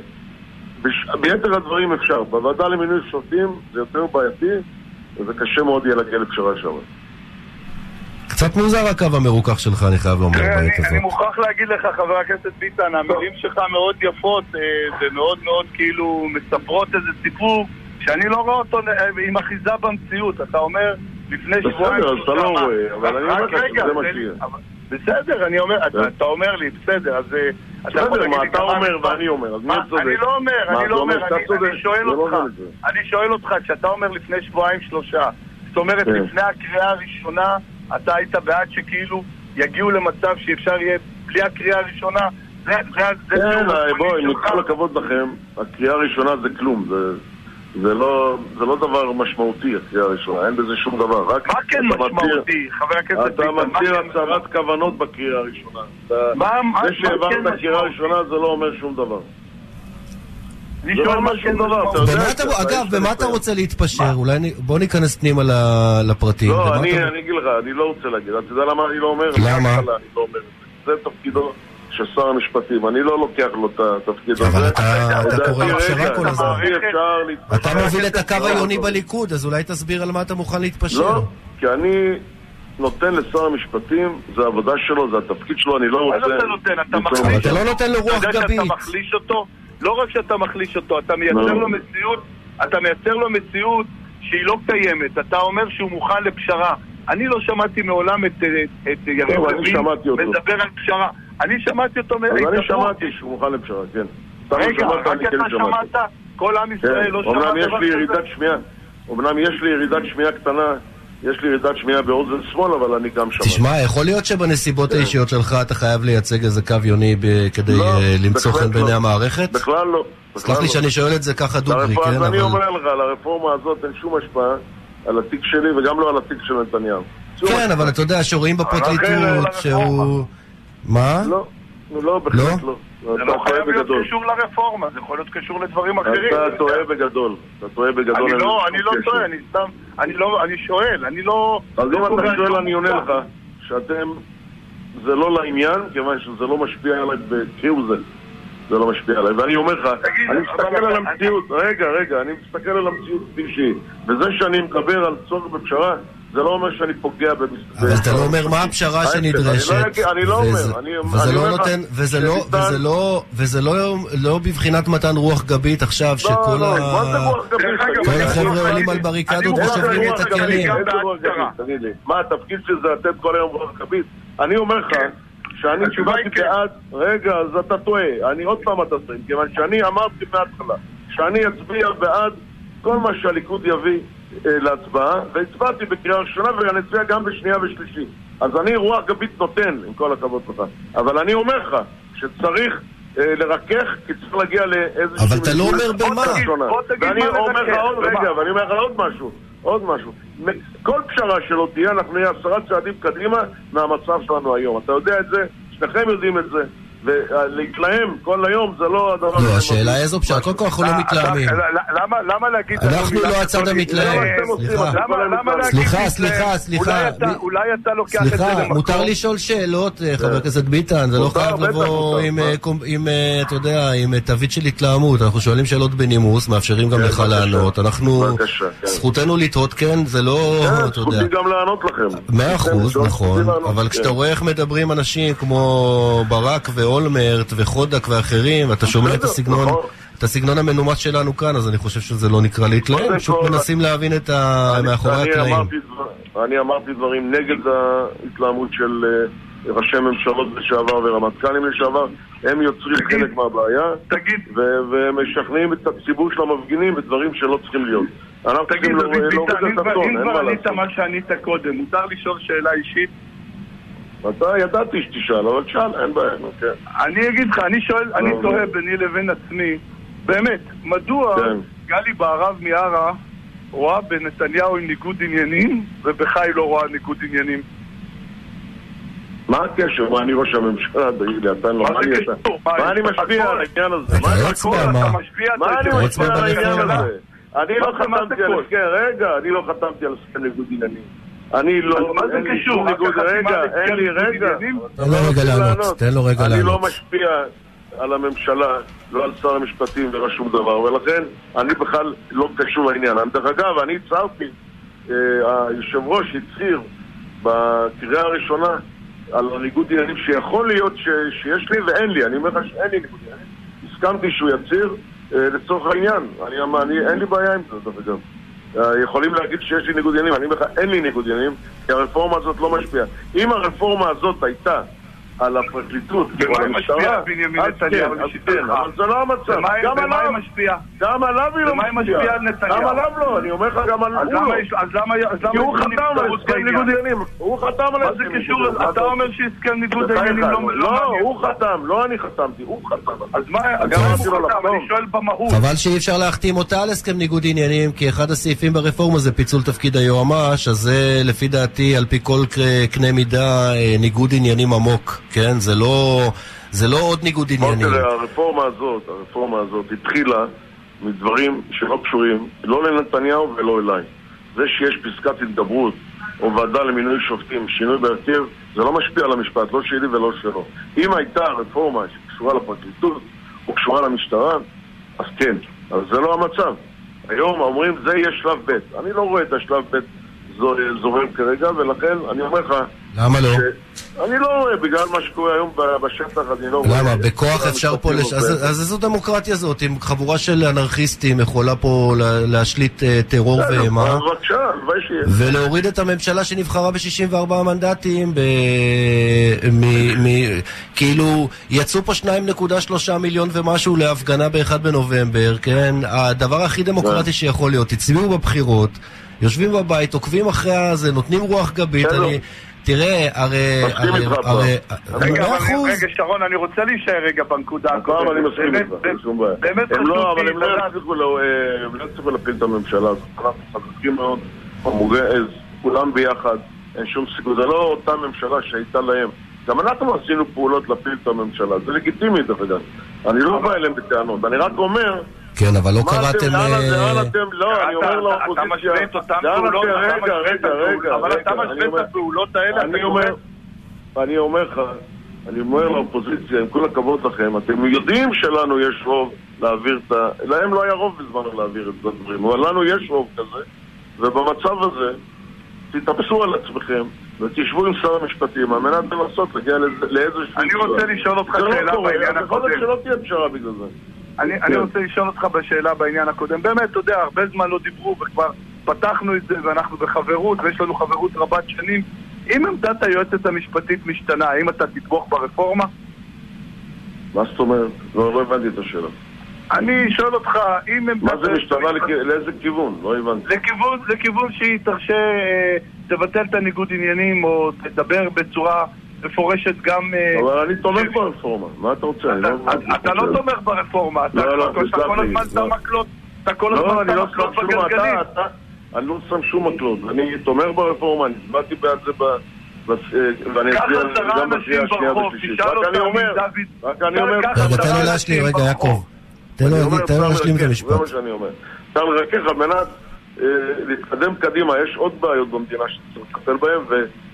Speaker 5: ביתר הדברים אפשר. בוועדה למינוי שופטים זה יותר בעייתי, וזה קשה מאוד יהיה להגיע לפשרה שם.
Speaker 2: קצת מוזר הקו המרוכך שלך, אני חייב לומר
Speaker 3: אני,
Speaker 2: בעת
Speaker 3: אני
Speaker 2: הזאת.
Speaker 3: מוכרח להגיד לך, חבר הכנסת ביטן, המילים שלך מאוד יפות אה, ומאוד מאוד כאילו מספרות איזה סיפור שאני לא רואה אותו אה, עם אחיזה במציאות. אתה אומר, לפני
Speaker 5: בסדר,
Speaker 3: שבועיים...
Speaker 5: אז אתה לא? רואה, אבל אני אומר לך שזה מה שיהיה.
Speaker 3: בסדר, אני אומר, אתה,
Speaker 5: כן.
Speaker 3: אתה אומר לי, בסדר, אז אה, אתה יכול
Speaker 5: בסדר, מה אתה אומר ואני אומר, אז מי צודק?
Speaker 3: אני לא אומר,
Speaker 5: מה,
Speaker 3: אני לא
Speaker 5: אומר
Speaker 3: אני- שואל
Speaker 5: לא
Speaker 3: אותך. אני שואל אותך, כשאתה אומר לפני שבועיים שלושה, זאת אומרת,
Speaker 5: כן.
Speaker 3: לפני הקריאה הראשונה, אתה היית בעד שכאילו יגיעו למצב שאפשר יהיה, בלי הקריאה הראשונה, זה, זה, זה
Speaker 5: כן, אה, בואי. עם כל הכבוד לכם, הקריאה הראשונה זה כלום, זה... זה לא, זה לא דבר משמעותי, הקריאה הראשונה, אין בזה שום דבר. רק
Speaker 3: מה כן
Speaker 5: אתה
Speaker 3: משמעותי, חבר הכנסת
Speaker 5: אתה
Speaker 3: ביטן? מה
Speaker 5: מצהיר
Speaker 3: כן-
Speaker 5: הצהרת כוונות בקריאה הראשונה. אתה-
Speaker 3: מה- מה-
Speaker 5: זה שהעברת
Speaker 3: כן
Speaker 5: קריאה? ראשונה זה לא אומר שום דבר. זה לא
Speaker 3: כן
Speaker 5: אתה
Speaker 2: במה
Speaker 5: את
Speaker 2: אתה, אגב, במה אתה. רוצה להתפשר? אולי בוא ניכנס פנימה לפרטים.
Speaker 5: לא, אני
Speaker 2: אתה-
Speaker 5: אני אגיד לך, אני לא רוצה להגיד. אתה יודע למה אני לא אומר?
Speaker 2: למה?
Speaker 5: לא אומר את זה. זה תפקידו של שר המשפטים. אני לא לוקח לו את התפקיד הזה.
Speaker 2: אבל אתה- קורא
Speaker 5: רגע,
Speaker 2: כל הזמן. אתה מוביל את הקו
Speaker 5: לא,
Speaker 2: העיוני
Speaker 5: לא.
Speaker 2: בליכוד, אז אולי תסביר על מה אתה מוכן להתפשר.
Speaker 5: לא, כי אני נותן לשר המשפטים, זה העבודה שלו, זה התפקיד שלו, אני לא
Speaker 3: מה
Speaker 5: רוצה...
Speaker 3: אתה נותן? אתה. מחליש
Speaker 2: אתה לא נותן לו רוח
Speaker 3: אתה יודע
Speaker 2: גבית.
Speaker 3: שאתה מחליש אותו? לא רק שאתה מחליש אותו, אתה מייצר
Speaker 5: לא.
Speaker 3: לו מציאות, אתה מייצר לו מציאות שהיא לא קיימת. אתה אומר שהוא מוכן לפשרה. אני לא שמעתי מעולם את, אה, יריב לוין. מדבר על פשרה. אני שמעתי אותו
Speaker 5: אז אני. שמעתי שהוא מוכן לפשרה, כן.
Speaker 3: רגע, רק
Speaker 5: כן
Speaker 3: אתה
Speaker 5: שמעתי.
Speaker 3: שמעת? כל עם ישראל
Speaker 5: כן,
Speaker 3: לא שמע
Speaker 5: אומנם יש
Speaker 3: דבר
Speaker 5: לי
Speaker 3: כזה?
Speaker 5: ירידת שמיעה, אומנם יש לי ירידת שמיעה קטנה, יש לי ירידת שמיעה באוזן שמאל, אבל אני גם שמעתי.
Speaker 2: תשמע, יכול להיות שבנסיבות
Speaker 5: כן.
Speaker 2: האישיות שלך אתה חייב לייצג איזה קו יוני ב- כדי
Speaker 5: לא,
Speaker 2: אה, למצוא חן בעיני
Speaker 5: לא.
Speaker 2: המערכת?
Speaker 5: בכלל לא.
Speaker 2: סלח לי
Speaker 5: לא.
Speaker 2: שאני שואל את זה ככה דוגרי, כן?
Speaker 5: אז אני. אומר לך, לרפורמה הזאת אין שום השפעה על התיק שלי וגם לא על התיק של נתניהו.
Speaker 2: כן. אבל אתה יודע שרואים בפרקליטות. שהוא... מה?
Speaker 5: לא, לא, בהחלט
Speaker 2: לא?
Speaker 5: לא.
Speaker 3: זה
Speaker 5: אתה
Speaker 3: לא חייב להיות. קשור לרפורמה, זה יכול להיות קשור לדברים אחרים.
Speaker 5: אתה טועה בגדול. אתה טועה בגדול.
Speaker 3: אני לא, אני לא. טועה, אני סתם, אני לא, אני שואל, אני לא...
Speaker 5: אז
Speaker 3: לא
Speaker 5: אם אתה שואל אני עונה. לך שאתם, זה לא לעניין, כיוון שזה לא משפיע עליי כהוא זה. זה לא משפיע עליי. ואני אומר לך, אני מסתכל על המציאות, רגע, רגע, אני מסתכל על המציאות כפי שהיא. וזה שאני מדבר על צורך בפשרה, זה לא אומר שאני פוגע במס...
Speaker 2: אבל אתה לא אומר מה הפשרה שנדרשת.
Speaker 5: אני לא אני לא
Speaker 2: וזה-
Speaker 5: אומר, אני-
Speaker 2: וזה לא
Speaker 5: אומר לך
Speaker 2: נותן, וזה לא,
Speaker 5: שניתן-
Speaker 2: וזה לא, וזה לא, לא בבחינת מתן רוח גבית עכשיו, שכל
Speaker 5: לא, לא,
Speaker 2: ה...
Speaker 5: מה זה רוח גבית?
Speaker 3: דרך אגב,
Speaker 5: תגיד
Speaker 2: כל? החבר'ה
Speaker 3: אני-
Speaker 2: עולים על בריקדות ושוברים את הכלים.
Speaker 5: מה, התפקיד שלי זה לתת כל היום רוח גבית? אני אומר לך שאני
Speaker 3: התשובה היא
Speaker 5: הצבעתי
Speaker 3: כן.
Speaker 5: בעד... רגע, אז אתה טועה. אני עוד פעם אתה טועה. כיוון שאני אמרתי מההתחלה שאני אצביע בעד כל מה שהליכוד יביא להצבעה, והצבעתי בקריאה ראשונה ואני אצביע גם בשנייה ושלישית. אז אני רוח גבית נותן, עם כל הכבוד לך. אבל אני אומר לך שצריך... אה, לרכך, כי צריך להגיע לאיזושהי...
Speaker 2: אבל אתה לא אומר במה.
Speaker 5: ראשונה.
Speaker 3: בוא תגיד
Speaker 5: ואני אומר לך עוד? רגע, ואני אומר לך עוד משהו, עוד משהו. כל פשרה שלא תהיה, אנחנו נהיה עשרה צעדים קדימה מהמצב שלנו היום. אתה יודע את זה, שניכם יודעים את זה. ולהתלהם כל היום זה לא הדבר...
Speaker 2: לא,
Speaker 5: הכי
Speaker 2: השאלה
Speaker 5: מרגיש.
Speaker 2: איזו פשרה, קודם כל אנחנו לא
Speaker 3: אתה-
Speaker 2: מתלהמים.
Speaker 3: אתה- למה- למה להגיד...
Speaker 2: אנחנו לא הצד? המתלהם. סליחה. סליחה? סליחה, סליחה.
Speaker 3: אולי אתה- לוקח את זה
Speaker 2: סליחה,
Speaker 3: למקום...
Speaker 2: מותר לשאול שאלות, אה, חבר הכנסת ביטן, זה לא חייב לבוא עם? אה, אה, אתה יודע, עם אה, תווית של התלהמות. אנחנו שואלים שאלות בנימוס, מאפשרים גם
Speaker 5: כן,
Speaker 2: לך. לענות. אנחנו,
Speaker 5: כן.
Speaker 2: זכותנו לטעות, כן, זה לא,
Speaker 5: כן,
Speaker 2: אתה יודע.
Speaker 5: זכותי גם לענות לכם.
Speaker 2: מאה אחוז, נכון, אבל. כשאתה רואה איך מדברים אנשים כמו ברק ואולמרט וחודק ואחרים, ואתה שומע את הסגנון,
Speaker 5: נכון.
Speaker 2: את הסגנון המנומס שלנו כאן, אז אני חושב שזה לא נקרא להתלהם, פשוט מנסים להבין את ה...
Speaker 5: אני-
Speaker 2: מאחורי הקלעים.
Speaker 5: אני אמרתי דברים נגד ההתלהמות של אה, ראשי ממשלות לשעבר ורמטכ"לים לשעבר. הם יוצרים
Speaker 3: תגיד.
Speaker 5: חלק מהבעיה, ומשכנעים את הציבור של המפגינים בדברים שלא צריכים להיות. אנחנו צריכים להוריד
Speaker 3: ביטן, אם
Speaker 5: את
Speaker 3: כבר-
Speaker 5: הטון,
Speaker 3: אם
Speaker 5: אין
Speaker 3: כבר
Speaker 5: מה
Speaker 3: ענית
Speaker 5: לעשות.
Speaker 3: מה שענית קודם, מותר לשאול שאלה אישית?
Speaker 5: אתה ידעתי שתשאל, אבל תשאל, אין בעיה, נו, כן.
Speaker 3: אני אגיד לך, אני שואל, אני תוהה. ביני לבין עצמי, באמת, מדוע
Speaker 5: כן.
Speaker 3: גלי בהרב מיארה רואה בנתניהו עם ניגוד עניינים, ובך היא לא רואה ניגוד עניינים?
Speaker 5: מה הקשר? מה אני ראש הממשלה? תגיד לי, אתה לא...
Speaker 3: מה זה קשור? מה,
Speaker 5: אני משפיע? על העניין הזה? מה אני
Speaker 2: לא
Speaker 5: משפיע? על. העניין הזה? אני לא חתמתי על? הסכם, רגע, אני לא חתמתי על הסכם ניגוד עניינים. אני לא,
Speaker 3: מה זה קשור?
Speaker 5: ניגוד, רגע, אין לי,
Speaker 3: ניגוד
Speaker 5: רגע.
Speaker 2: תן לו רגע
Speaker 5: לא
Speaker 2: לענות,
Speaker 5: לענות.
Speaker 2: תן לו רגע
Speaker 5: אני לא
Speaker 2: לענות.
Speaker 5: משפיע על הממשלה, לא על שר המשפטים ולא שום דבר, ולכן אני בכלל לא קשור לעניין. דרך אגב, אני הצהרתי, אה, היושב ראש הצהיר בקריאה הראשונה על הניגוד עניינים שיכול להיות ש- שיש לי ואין לי, אני אומר לך שאין לי ניגוד עניינים. הסכמתי שהוא יצהיר אה, לצורך העניין, אני, אני, אין לי בעיה עם זה, דרך אגב. אה, יכולים להגיד שיש לי ניגוד עניינים, אני אומר לך, אין לי ניגוד עניינים, כי הרפורמה הזאת לא משפיעה. אם הרפורמה הזאת הייתה על הפרקליטות ועל
Speaker 3: משפיעה
Speaker 5: המשטרה,
Speaker 3: בנימין
Speaker 5: אז
Speaker 3: נתניהו
Speaker 5: כן, אז
Speaker 3: לשיטתך?
Speaker 5: כן, אבל זה לא המצב. גם עליו,
Speaker 3: משפיעה?
Speaker 5: גם עליו היא לא
Speaker 3: במה היא משפיעה על נתניהו?
Speaker 5: גם עליו לא, אני אומר לך גם על
Speaker 3: אז
Speaker 5: הוא
Speaker 3: למה
Speaker 5: לא.
Speaker 3: אז למה אז למה
Speaker 5: כי הוא חתם על הסכם? ניגוד עניינים. הוא חתם על הסכם ניגוד? עניינים.
Speaker 3: אתה אומר שהסכם ניגוד
Speaker 5: בחייך,
Speaker 3: העניינים לא
Speaker 5: לא,
Speaker 3: מעניין
Speaker 5: הוא. חתם, לא אני חתמתי, הוא חתם.
Speaker 3: אז מה, אז
Speaker 5: גם רציתי
Speaker 3: הוא חתם? אני שואל במהות.
Speaker 2: חבל שאי אפשר להחתים אותה על הסכם ניגוד עניינים, כי אחד הסעיפים ברפורמה זה פיצול תפקיד היועמ"ש, אז זה לפי דעתי, על פי כל קנה מידה, אה, ניגוד עניינים עמוק, כן? זה לא, זה לא עוד ניגוד עניינים.
Speaker 5: תראה, הרפורמה הזאת, הרפורמה הזאת התחילה מדברים שלא קשורים, לא לנתניהו ולא אליי. זה שיש פסקת התגברות או ועדה למינוי שופטים, שינוי בהרכב, זה לא משפיע על המשפט, לא שלי ולא שלו. אם הייתה רפורמה שקשורה לפרקליטות או קשורה למשטרה, אז כן, אבל זה לא המצב. היום אומרים, זה יהיה שלב ב'. אני לא רואה את השלב ב' זו- זורם כרגע, ולכן אני אומר לך...
Speaker 2: למה לא?
Speaker 5: ש- אני לא רואה, בגלל מה שקורה היום בשטח, אני לא רואה...
Speaker 2: למה? בכוח אפשר פה... לש... אז, אז איזו דמוקרטיה זאת? אם חבורה של אנרכיסטים יכולה פה לה- להשליט אה, טרור ואימה
Speaker 5: בבקשה, הלוואי שיהיה.
Speaker 2: ולהוריד את הממשלה שנבחרה ב-64 מנדטים ב... מ... מ... כאילו יצאו פה 2.3 מיליון ומשהו להפגנה ב-1 בנובמבר, כן? הדבר הכי דמוקרטי שיכול להיות, הצביעו בבחירות יושבים בבית, עוקבים אחרי הזה, נותנים רוח גבית. אני... תראה, הרי...
Speaker 5: מסכים איתך,
Speaker 2: הרי...
Speaker 3: רגע, אבל שרון, אני רוצה להישאר רגע בנקודה
Speaker 5: הפעם אני מסכים איתך, אין שום בעיה.
Speaker 3: באמת
Speaker 5: הם לא,
Speaker 3: חשוב
Speaker 5: אבל
Speaker 3: לי
Speaker 5: הם לא לא- אה, הם לא יצליחו להפיל את הממשלה הזאת. אנחנו חזקים מאוד, חמורי עז, כולם ביחד, אין שום סיכוי. זה לא אותה ממשלה שהייתה להם. גם אנחנו עשינו פעולות להפיל את הממשלה, זה לגיטימי דרך אגב. אני לא בא אליהם בטענות, אני רק אומר...
Speaker 2: כן, אבל לא
Speaker 5: מה אתם,
Speaker 2: קראתם...
Speaker 5: לאן
Speaker 2: אה,
Speaker 5: לאן אתם, לא, אני
Speaker 3: אתה-
Speaker 5: אומר לאופוזיציה...
Speaker 3: משווה את אותן
Speaker 5: לאן
Speaker 3: פעולות,
Speaker 5: אתם-
Speaker 3: אתה
Speaker 5: רגע,
Speaker 3: משווה את
Speaker 5: רגע,
Speaker 3: הפעולות,
Speaker 5: רגע,
Speaker 3: אבל אתה
Speaker 5: רגע,
Speaker 3: משווה
Speaker 5: אני
Speaker 3: את הפעולות האלה,
Speaker 5: אני אומר, אני אומר לך, אני אומר לאופוזיציה, עם כל הכבוד לכם, אתם יודעים שלנו יש רוב להעביר את ה... להם לא היה רוב בזמנו להעביר את הדברים, אבל לנו יש רוב כזה, ובמצב הזה, תתאפסו על עצמכם ותשבו עם שר המשפטים על מנת לנסות להגיע לאיזשהו...
Speaker 3: אני רוצה לשאול אותך
Speaker 5: זה לא
Speaker 3: שאלה
Speaker 5: קורה,
Speaker 3: בעניין
Speaker 5: אז יכול להיות
Speaker 3: הקודם.
Speaker 5: שלא תהיה פשרה בגלל זה.
Speaker 3: אני, אני
Speaker 5: כן.
Speaker 3: רוצה לשאול אותך בשאלה בעניין הקודם. באמת, אתה יודע, הרבה זמן לא דיברו וכבר פתחנו את זה ואנחנו בחברות ויש לנו חברות רבת שנים. אם עמדת היועצת המשפטית משתנה, האם אתה תתמוך ברפורמה?
Speaker 5: מה זאת אומרת? לא לא הבנתי את השאלה.
Speaker 3: אני שואל אותך, אם עמדת...
Speaker 5: מה זה משתנה לכ- לאיזה כיוון? לא הבנתי.
Speaker 3: לכיוון, לכיוון שהיא תרשה, אה, תבטל את הניגוד עניינים או תדבר בצורה מפורשת גם... אה,
Speaker 5: אבל אני תומך ברפורמה, מה אתה רוצה?
Speaker 3: אתה-
Speaker 5: לא
Speaker 3: אתה לא. תומך ברפורמה, אתה
Speaker 5: לא, לא,
Speaker 3: אתה כל הזמן שם
Speaker 5: לא.
Speaker 3: מקלות, אתה כל
Speaker 5: לא,
Speaker 3: הזמן שם
Speaker 5: לא
Speaker 3: מקלות. בגלגלים.
Speaker 5: אתה, אתה... אני לא שם שום מקלות. אני תומך ברפורמה, אני הצבעתי בעד זה ב... אה, ואני אצביע
Speaker 3: עשרה
Speaker 5: גם בקריאה
Speaker 3: אנשים
Speaker 5: השנייה
Speaker 3: ברחוב,
Speaker 5: והשלישית.
Speaker 3: תשאל
Speaker 5: רק אני
Speaker 3: אותם
Speaker 5: אומר, רק אני אומר...
Speaker 2: רגע, תן לו להשלים, רגע. יעקב. תן לו להשלים את
Speaker 5: לרכך, זה מה
Speaker 2: המשפט.
Speaker 5: שאני אומר. צריך לרכך על מנת אה, להתקדם קדימה. יש עוד בעיות במדינה שצריך לטפל בהן,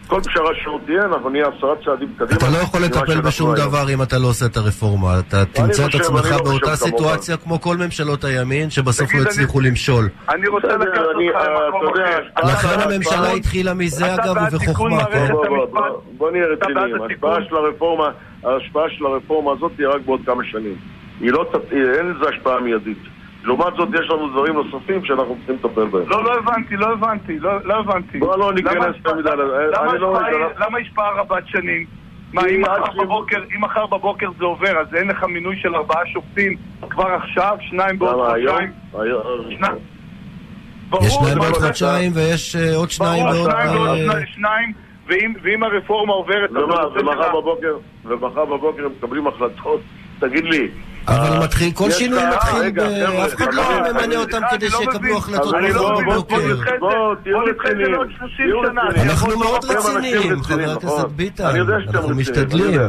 Speaker 5: וכל פשרה שלא תהיה, אנחנו נהיה עשרה צעדים קדימה.
Speaker 2: אתה לא יכול לטפל בשום
Speaker 5: היום.
Speaker 2: דבר אם אתה לא עושה את הרפורמה. אתה תמצא את
Speaker 5: חושב,
Speaker 2: עצמך
Speaker 5: לא
Speaker 2: באותה. סיטואציה כמו כל ממשלות הימין, שבסוף לא
Speaker 3: אני-
Speaker 2: הצליחו למשול.
Speaker 3: אני רוצה לקחת אותך
Speaker 5: אה,
Speaker 3: למקום אחר.
Speaker 2: לכן הממשלה התחילה מזה,
Speaker 3: אתה
Speaker 2: אגב, ובחוכמה.
Speaker 5: בוא, נהיה רציניים. ההשפעה של הרפורמה, הזאת תהיה רק בעוד כמה שנים. לא, אין לזה השפעה מיידית. לעומת זאת, יש לנו דברים נוספים שאנחנו צריכים לטפל בהם.
Speaker 3: לא, לא הבנתי, לא הבנתי, לא לא הבנתי.
Speaker 5: בוא לא ניכנס מדי לזה.
Speaker 3: למה
Speaker 5: אני לא
Speaker 3: השפעה רבת שנים? מה, אם מחר בבוקר- זה עובר, אז אין לך מינוי של ארבעה שופטים כבר עכשיו, שניים בעוד? חודשיים?
Speaker 2: יש שניים בעוד. חודשיים ויש אה, עוד שניים בעוד...
Speaker 3: שניים
Speaker 2: אה,
Speaker 3: שניים, ואם- הרפורמה עוברת...
Speaker 5: ומחר בבוקר הם מקבלים החלטות? תגיד לי.
Speaker 2: אבל
Speaker 5: אה,
Speaker 2: מתחיל, כל שינוי מתחיל, ב- אף אחד לא ממנה
Speaker 5: אני-
Speaker 2: אותם כדי
Speaker 3: אני לא
Speaker 2: שיקבלו
Speaker 3: מבין.
Speaker 2: החלטות
Speaker 5: לא- בוא-
Speaker 2: בבוקר.
Speaker 5: בוא נדחה את זה. בואו תהיו
Speaker 3: בוא נדחה את זה
Speaker 5: רציניים.
Speaker 3: לעוד 30
Speaker 5: תהיו
Speaker 3: שנה.
Speaker 5: רציניים.
Speaker 2: אנחנו מאוד רציניים, חבר הכנסת
Speaker 5: נכון.
Speaker 2: ביטן.
Speaker 5: אני יודע שאתם
Speaker 2: אנחנו משתדלים.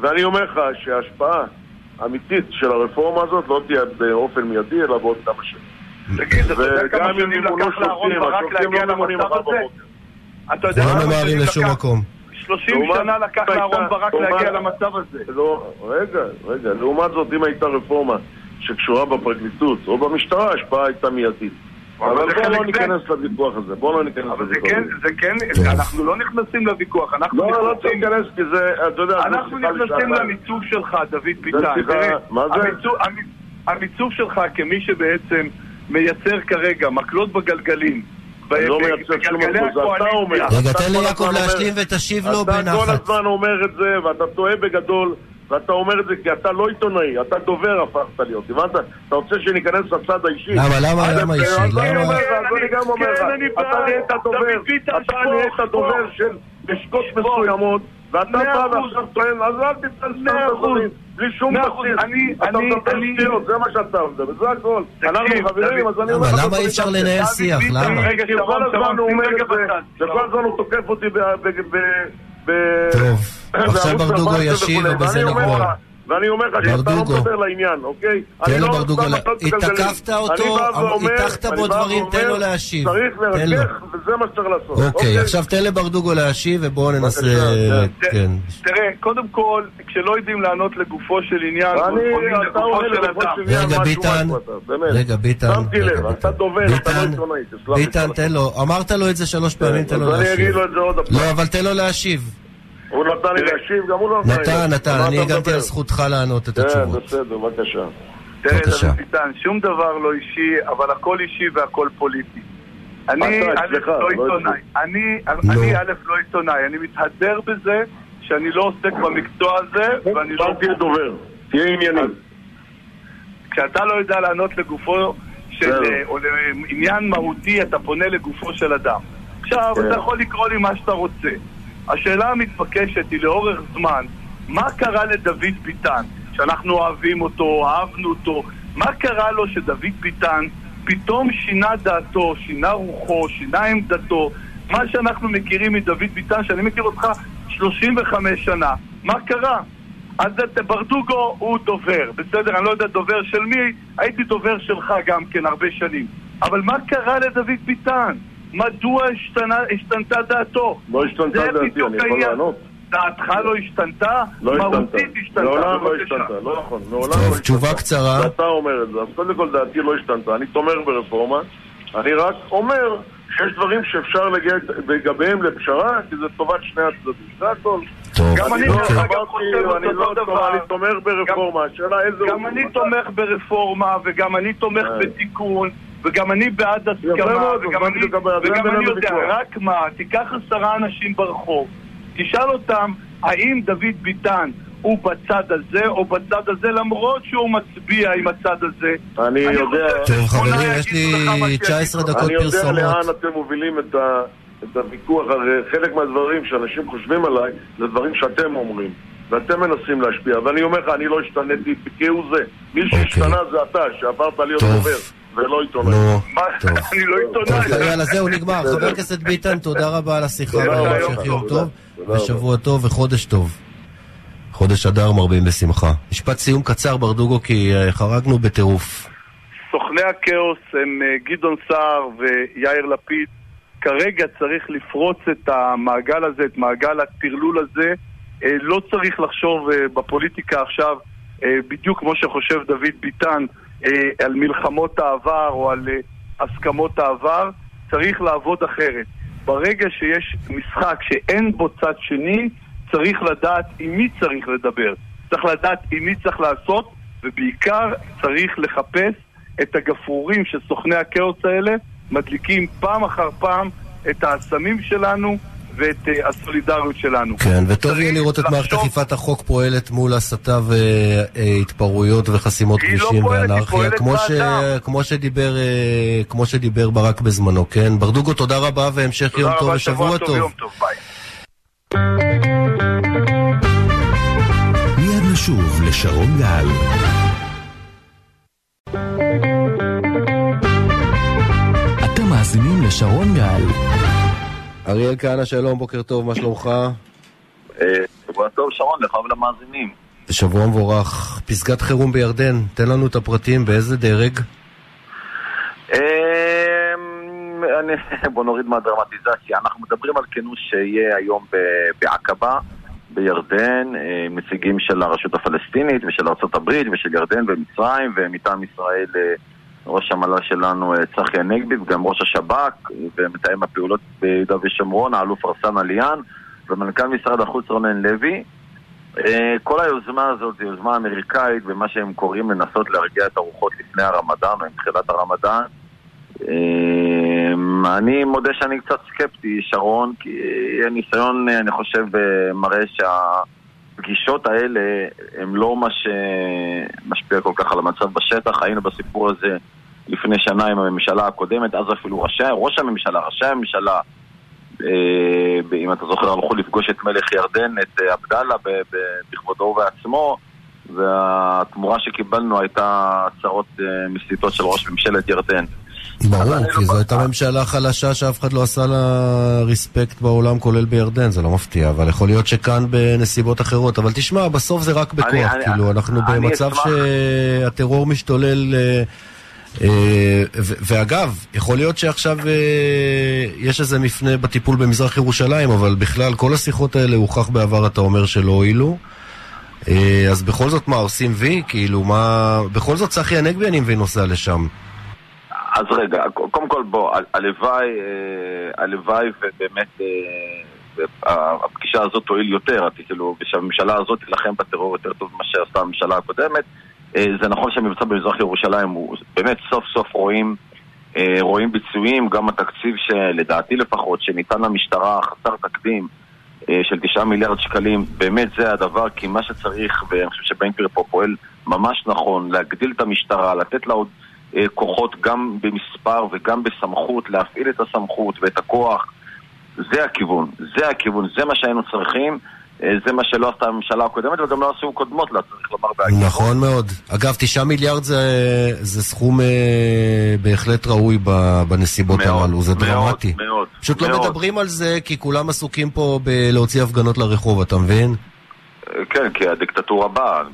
Speaker 5: ואני אומר לך שההשפעה האמיתית של הרפורמה הזאת לא תהיה באופן מיידי, אלא בעוד כמה שנים.
Speaker 3: תגיד, אתה יודע כמה שנים
Speaker 5: ימונו
Speaker 3: לקח לאהרון ברק להגיע
Speaker 5: לא
Speaker 3: למצב הזה? אתה יודע
Speaker 2: לא
Speaker 3: כמה
Speaker 2: ממהרים
Speaker 3: שנים
Speaker 2: לשום
Speaker 3: לקח?
Speaker 2: מקום.
Speaker 3: 30
Speaker 5: לעומת-
Speaker 3: שנה לקח לאהרון ברק להגיע למצב הזה.
Speaker 5: לא, רגע, רגע. לעומת זאת, אם הייתה רפורמה שקשורה בפרקליטות או במשטרה, ההשפעה הייתה מיידית.
Speaker 3: אבל
Speaker 5: אבל בואו לא. ניכנס לוויכוח הזה. בואו לא ניכנס
Speaker 3: אבל זה
Speaker 5: לוויכוח
Speaker 3: כן,
Speaker 5: הזה.
Speaker 3: זה כן, אנחנו לא נכנסים לוויכוח, אנחנו
Speaker 5: לא, לא צריך
Speaker 3: נכנסים...
Speaker 5: להיכנס, כי זה, אתה יודע, זו
Speaker 3: אנחנו נכנסים. למיצוב שלך, דוד ביטן.
Speaker 5: מה זה?
Speaker 3: המיצוב שלך כמי שבעצם מייצר כרגע מקלות בגלגלים
Speaker 5: אני לא מייצג שום זה אתה. אומר.
Speaker 2: רגע,
Speaker 5: אתה
Speaker 2: תן ליעקב להשלים ותשיב לו
Speaker 5: אתה כל
Speaker 2: בנחת.
Speaker 5: הזמן אומר את זה, ואתה טועה בגדול, ואתה אומר את זה כי אתה לא עיתונאי, אתה דובר הפכת להיות, הבנת? אתה רוצה שניכנס לצד האישי?
Speaker 2: למה, למה, למה
Speaker 5: אז
Speaker 2: אישי?
Speaker 5: אני
Speaker 2: למה?
Speaker 5: אומר לך, אז אני גם אומר לך,
Speaker 3: כן,
Speaker 5: אתה. נהיית דובר, אתה נהיית דובר. של לשכות מסוימות, ואתה בא. ועכשיו טוען, אז אל תיתן סתם. הדברים, בלי שום. בסיס.
Speaker 3: אני-
Speaker 5: אתה
Speaker 3: אני-
Speaker 5: מדבר
Speaker 3: אני-
Speaker 5: שטויות, זה מה שאתה מדבר, זה הכל. אנחנו חברים, אז אני אומר לך...
Speaker 2: למה אי אפשר לנהל שיח? למה?
Speaker 5: כי כל הזמן הוא אומר את זה. וכל הזמן הוא תוקף אותי ב...
Speaker 2: טוב, עכשיו ברדוגו
Speaker 5: 14
Speaker 2: ישיב
Speaker 5: וכולי.
Speaker 2: ובזה
Speaker 5: ואני אומר. לך- שאתה לא. מדבר לעניין, אוקיי?
Speaker 2: תן
Speaker 5: אני
Speaker 2: לו
Speaker 5: לא
Speaker 2: ברדוגו. התקפת אותו,
Speaker 5: ואומר-
Speaker 2: הטחת בו דברים, תן לו להשיב.
Speaker 5: צריך. לרכך, וזה מה שצריך לעשות.
Speaker 2: אוקיי, עכשיו תן לברדוגו להשיב ובואו ננסה...
Speaker 5: בבקשה,
Speaker 2: כן.
Speaker 3: תראה, קודם כל, כשלא יודעים לענות לגופו של עניין,
Speaker 5: אתה עונה לגופו. של עניין,
Speaker 2: רגע, ביטן. רגע, ביטן,
Speaker 5: שמתי
Speaker 2: רגע,
Speaker 5: לב, אתה
Speaker 2: ביטן.
Speaker 5: דובר, אתה לא
Speaker 2: ביטן,
Speaker 5: עיתונאי,
Speaker 2: תן לו, אמרת לו את זה שלוש פעמים, תן לו להשיב. לא, אבל תן לו להשיב.
Speaker 5: הוא נתן לי להשיב, גם הוא לא נתן לי
Speaker 2: נתן. נתן, אני הגנתי? על זכותך לענות את
Speaker 5: כן,
Speaker 2: התשובות.
Speaker 5: בסדר, בבקשה.
Speaker 3: תראה. דוד ביטן, שום דבר לא אישי, אבל הכל אישי והכל פוליטי. אני,
Speaker 5: אתה,
Speaker 3: א', לא
Speaker 5: לא
Speaker 3: עיתונאי. אני, אני, א', לא עיתונאי. אני מתהדר בזה שאני לא עוסק במקצוע הזה, ואני לא...
Speaker 5: אל תהיה דובר, תהיה ענייני.
Speaker 3: כשאתה לא יודע לענות לגופו של...
Speaker 5: זהו.
Speaker 3: או לעניין מהותי, אתה פונה לגופו של אדם. עכשיו,
Speaker 5: כן.
Speaker 3: אתה יכול לקרוא לי מה שאתה רוצה. השאלה המתבקשת היא לאורך זמן, מה קרה לדוד ביטן, שאנחנו אוהבים אותו, אהבנו אותו, מה קרה לו שדוד ביטן פתאום שינה דעתו, שינה רוחו, שינה עמדתו, מה שאנחנו מכירים מדוד ביטן, שאני מכיר אותך 35 שנה, מה קרה? אז ברדוגו הוא דובר, בסדר, אני לא יודע דובר של מי, הייתי דובר שלך גם כן הרבה שנים. אבל מה קרה לדוד ביטן? מדוע השתנה, השתנתה דעתו?
Speaker 5: לא השתנתה
Speaker 3: זה
Speaker 5: דעתי, אני יכול. לענות?
Speaker 3: דעתך לא השתנתה?
Speaker 5: לא השתנתה. לעולם לא. השתנתה, לא נכון, לעולם
Speaker 2: טוב,
Speaker 5: לא השתנתה.
Speaker 2: תשובה קצרה.
Speaker 5: ואתה אומר את זה, אז קודם כל דעתי לא השתנתה, אני תומך ברפורמה, אני רק אומר שיש דברים שאפשר להגיע לגביהם לפשרה, כי זה טובת שני הצדדים, זה הכל.
Speaker 3: גם אני,
Speaker 5: לא
Speaker 3: דרך
Speaker 2: אוקיי.
Speaker 3: אגב,
Speaker 5: אמרתי,
Speaker 3: חושב
Speaker 5: אני
Speaker 3: אותו
Speaker 5: לא
Speaker 3: דבר.
Speaker 5: אני תומך ברפורמה, השאלה איזה...
Speaker 3: גם אני תומך ברפורמה, וגם אני תומך
Speaker 5: אה.
Speaker 3: בתיקון, וגם אני בעד הסכמה, וגם אני, וגם אני יודע. רק מה, תיקח עשרה אנשים ברחוב, תשאל אותם האם דוד ביטן הוא בצד הזה או בצד הזה, למרות שהוא מצביע עם הצד הזה.
Speaker 5: אני יודע...
Speaker 2: טוב, חברים, יש לי
Speaker 3: שיגידו.
Speaker 2: 19 דקות
Speaker 5: אני יודע
Speaker 2: פרסומות.
Speaker 5: לאן אתם מובילים את, ה, את הוויכוח, הרי חלק מהדברים שאנשים חושבים עליי זה דברים שאתם אומרים ואתם מנסים להשפיע, ואני אומר לך, אני לא השתניתי כהוא זה. מי
Speaker 2: אוקיי.
Speaker 5: שהשתנה זה אתה, שעברת להיות
Speaker 2: טוב.
Speaker 5: ולא עיתונאי.
Speaker 2: נו, טוב.
Speaker 3: אני לא
Speaker 2: טוב,
Speaker 3: עיתונאי.
Speaker 2: יאללה, זהו, נגמר. חבר הכנסת ביטן, תודה רבה על השיחה,
Speaker 3: תודה רבה,
Speaker 2: והמשך
Speaker 3: יום
Speaker 5: טוב.
Speaker 2: ושבוע טוב וחודש טוב. חודש אדר מרבים בשמחה. משפט סיום קצר, ברדוגו, כי אה, חרגנו בטירוף.
Speaker 3: סוכני הכאוס הם אה, גדעון סער ויאיר לפיד. כרגע צריך לפרוץ את המעגל הזה, את מעגל הטרלול הזה. אה, לא צריך לחשוב בפוליטיקה עכשיו, בדיוק כמו שחושב דוד ביטן, אה, על מלחמות העבר או על אה, הסכמות העבר. צריך לעבוד אחרת. ברגע שיש משחק שאין בו צד שני, צריך לדעת עם מי צריך לדבר. צריך לדעת עם מי צריך לעשות, ובעיקר צריך לחפש את הגפרורים של סוכני הכאוס האלה, מדליקים פעם אחר פעם את האסמים שלנו ואת uh, הסולידריות שלנו.
Speaker 2: כן, וטוב יהיה לראות את מערכת אכיפת החוק פועלת מול הסתה והתפרעויות וחסימות
Speaker 3: היא לא
Speaker 2: כבישים
Speaker 3: היא
Speaker 2: ואנרכיה, כמו ש-. כמו שדיבר, אה, כמו שדיבר ברק בזמנו, כן? ברדוגו, תודה רבה והמשך
Speaker 3: תודה
Speaker 2: יום טוב
Speaker 3: רבה,
Speaker 2: ושבוע טוב.
Speaker 3: יום טוב, ביי.
Speaker 6: מיד נשוב לשרון גל. אתם מאזינים לשרון גל.
Speaker 2: אריאל כהנא, שלום, בוקר טוב, מה שלומך?
Speaker 7: שבוע טוב, שרון, לך ולמאזינים.
Speaker 2: שבוע מבורך. פסגת חירום בירדן, תן לנו את הפרטים, באיזה דרג?
Speaker 7: אמ, בוא נוריד מהדרמטיזציה. אנחנו מדברים על כינוס שיהיה היום בעקבה, בירדן, אה, נציגים של הרשות הפלסטינית ושל ארה"ב ושל ירדן ומצרים, ומטעם ישראל אה, ראש המל"ל שלנו אה, צחי הנגבי, וגם ראש השב"כ ומתאם הפעולות ביהודה ושומרון, האלוף ארסן עליאן, ומנכ"ל משרד החוץ רונן לוי. אה, כל היוזמה הזאת זו יוזמה אמריקאית במה שהם קוראים לנסות להרגיע את הרוחות לפני הרמדאן או עם תחילת הרמדאן. אה, אני מודה שאני קצת סקפטי, שרון, כי הניסיון, אני חושב, אה, מראה שהפגישות האלה הם לא מה שמשפיע כל כך על המצב בשטח. היינו בסיפור הזה לפני שנה עם הממשלה הקודמת, אז אפילו ראשי, ראש הממשלה, ראשי הממשלה, אה, אם אתה זוכר, הלכו לפגוש את מלך ירדן, את אה, עבדאללה, בכבודו ובעצמו, והתמורה שקיבלנו הייתה הצהרות אה, מסיתות של ראש ממשלת ירדן.
Speaker 2: ברור,
Speaker 7: אני
Speaker 2: כי
Speaker 7: לא
Speaker 2: זו הייתה. ממשלה חלשה שאף אחד לא עשה לה ריספקט בעולם, כולל בירדן, זה לא מפתיע, אבל יכול להיות שכאן בנסיבות אחרות. אבל תשמע, בסוף זה רק בכוח,
Speaker 7: אני-
Speaker 2: כאילו, אנחנו
Speaker 7: אני
Speaker 2: במצב
Speaker 7: אשמח.
Speaker 2: שהטרור משתולל... אה, אה, ואגב, יכול להיות שעכשיו אה, יש איזה מפנה בטיפול במזרח ירושלים, אבל בכלל, כל השיחות האלה הוכח בעבר, אתה אומר שלא הועילו. אז בכל זאת, מה, עושים וי? כאילו, מה... בכל זאת, צחי הנגבי, אני מבין, נוסע לשם.
Speaker 7: אז רגע, קודם כל בוא, הלוואי, אה, הלוואי ובאמת אה, הפגישה הזאת תועיל יותר, כאילו, ושהממשלה הזאת תילחם בטרור יותר טוב ממה שעשתה הממשלה הקודמת. אה, זה נכון שהמבצע במזרח ירושלים הוא באמת סוף סוף רואים, רואים ביצועים, גם התקציב שלדעתי לפחות, שניתן למשטרה חסר תקדים של תשעה מיליארד שקלים, באמת זה הדבר, כי מה שצריך, ואני חושב שבן גביר פה פועל ממש נכון, להגדיל את המשטרה, לתת לה עוד כוחות גם במספר וגם בסמכות, להפעיל את הסמכות ואת הכוח. זה הכיוון, זה הכיוון, זה מה שהיינו צריכים, אה, זה מה שלא עשתה הממשלה הקודמת וגם לא עשו קודמות לה, צריך לומר בהגינות.
Speaker 2: נכון מאוד. אגב, תשעה מיליארד זה, זה סכום אה, בהחלט ראוי ב, בנסיבות
Speaker 7: מאוד,
Speaker 2: הללו, זה
Speaker 7: מאוד,
Speaker 2: דרמטי.
Speaker 7: מאוד,
Speaker 2: פשוט לא
Speaker 7: מאוד.
Speaker 2: מדברים על זה כי כולם עסוקים פה בלהוציא הפגנות לרחוב, אתה מבין?
Speaker 7: כן, כי הדיקטטורה באה, אה,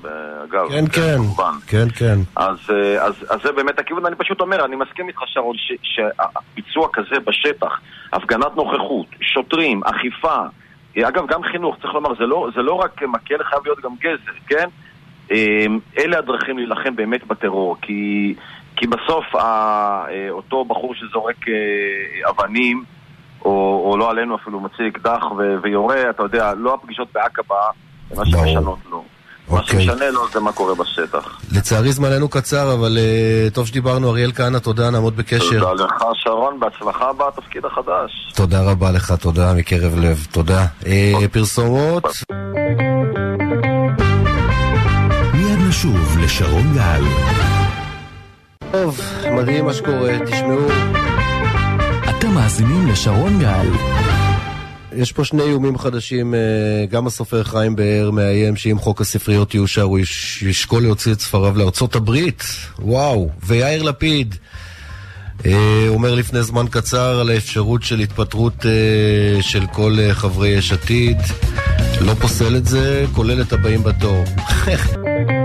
Speaker 7: אגב.
Speaker 2: כן, כן,
Speaker 7: כמובן.
Speaker 2: כן, כן.
Speaker 7: אז, אה, אז, אז זה באמת הכיוון, אני פשוט אומר, אני מסכים איתך שרון, ש- שהביצוע כזה בשטח, הפגנת נוכחות, שוטרים, אכיפה, אה, אגב גם חינוך, צריך לומר, זה לא, זה לא רק מקל, חייב להיות גם גזר, כן? אה, אלה הדרכים להילחם באמת בטרור, כי, כי בסוף ה, אה, אותו בחור שזורק אבנים, או, או לא עלינו אפילו מוציא אקדח ויורה, אתה יודע, לא הפגישות בעקבה, זה מה
Speaker 2: ברור.
Speaker 7: שמשנות לו. מה
Speaker 2: אוקיי.
Speaker 7: שמשנה לו זה מה קורה בשטח.
Speaker 2: לצערי זמננו קצר, אבל אה, טוב שדיברנו. אריאל כהנא, תודה, נעמוד בקשר.
Speaker 7: תודה לך, שרון, בהצלחה בתפקיד החדש.
Speaker 2: תודה רבה לך, תודה מקרב לב, תודה. אה, פרסומות,
Speaker 6: מיד נשוב לשרון גל.
Speaker 2: טוב, מדהים מה שקורה, תשמעו.
Speaker 6: אתם מאזינים לשרון גל.
Speaker 2: יש פה שני איומים חדשים, אה, גם הסופר חיים באר מאיים שאם חוק הספריות יאושר הוא יש- ישקול להוציא את ספריו לארצות הברית, וואו, ויאיר לפיד אה, אומר לפני זמן קצר על האפשרות של התפטרות אה, של כל חברי יש עתיד, לא פוסל את זה, כולל את הבאים בתור.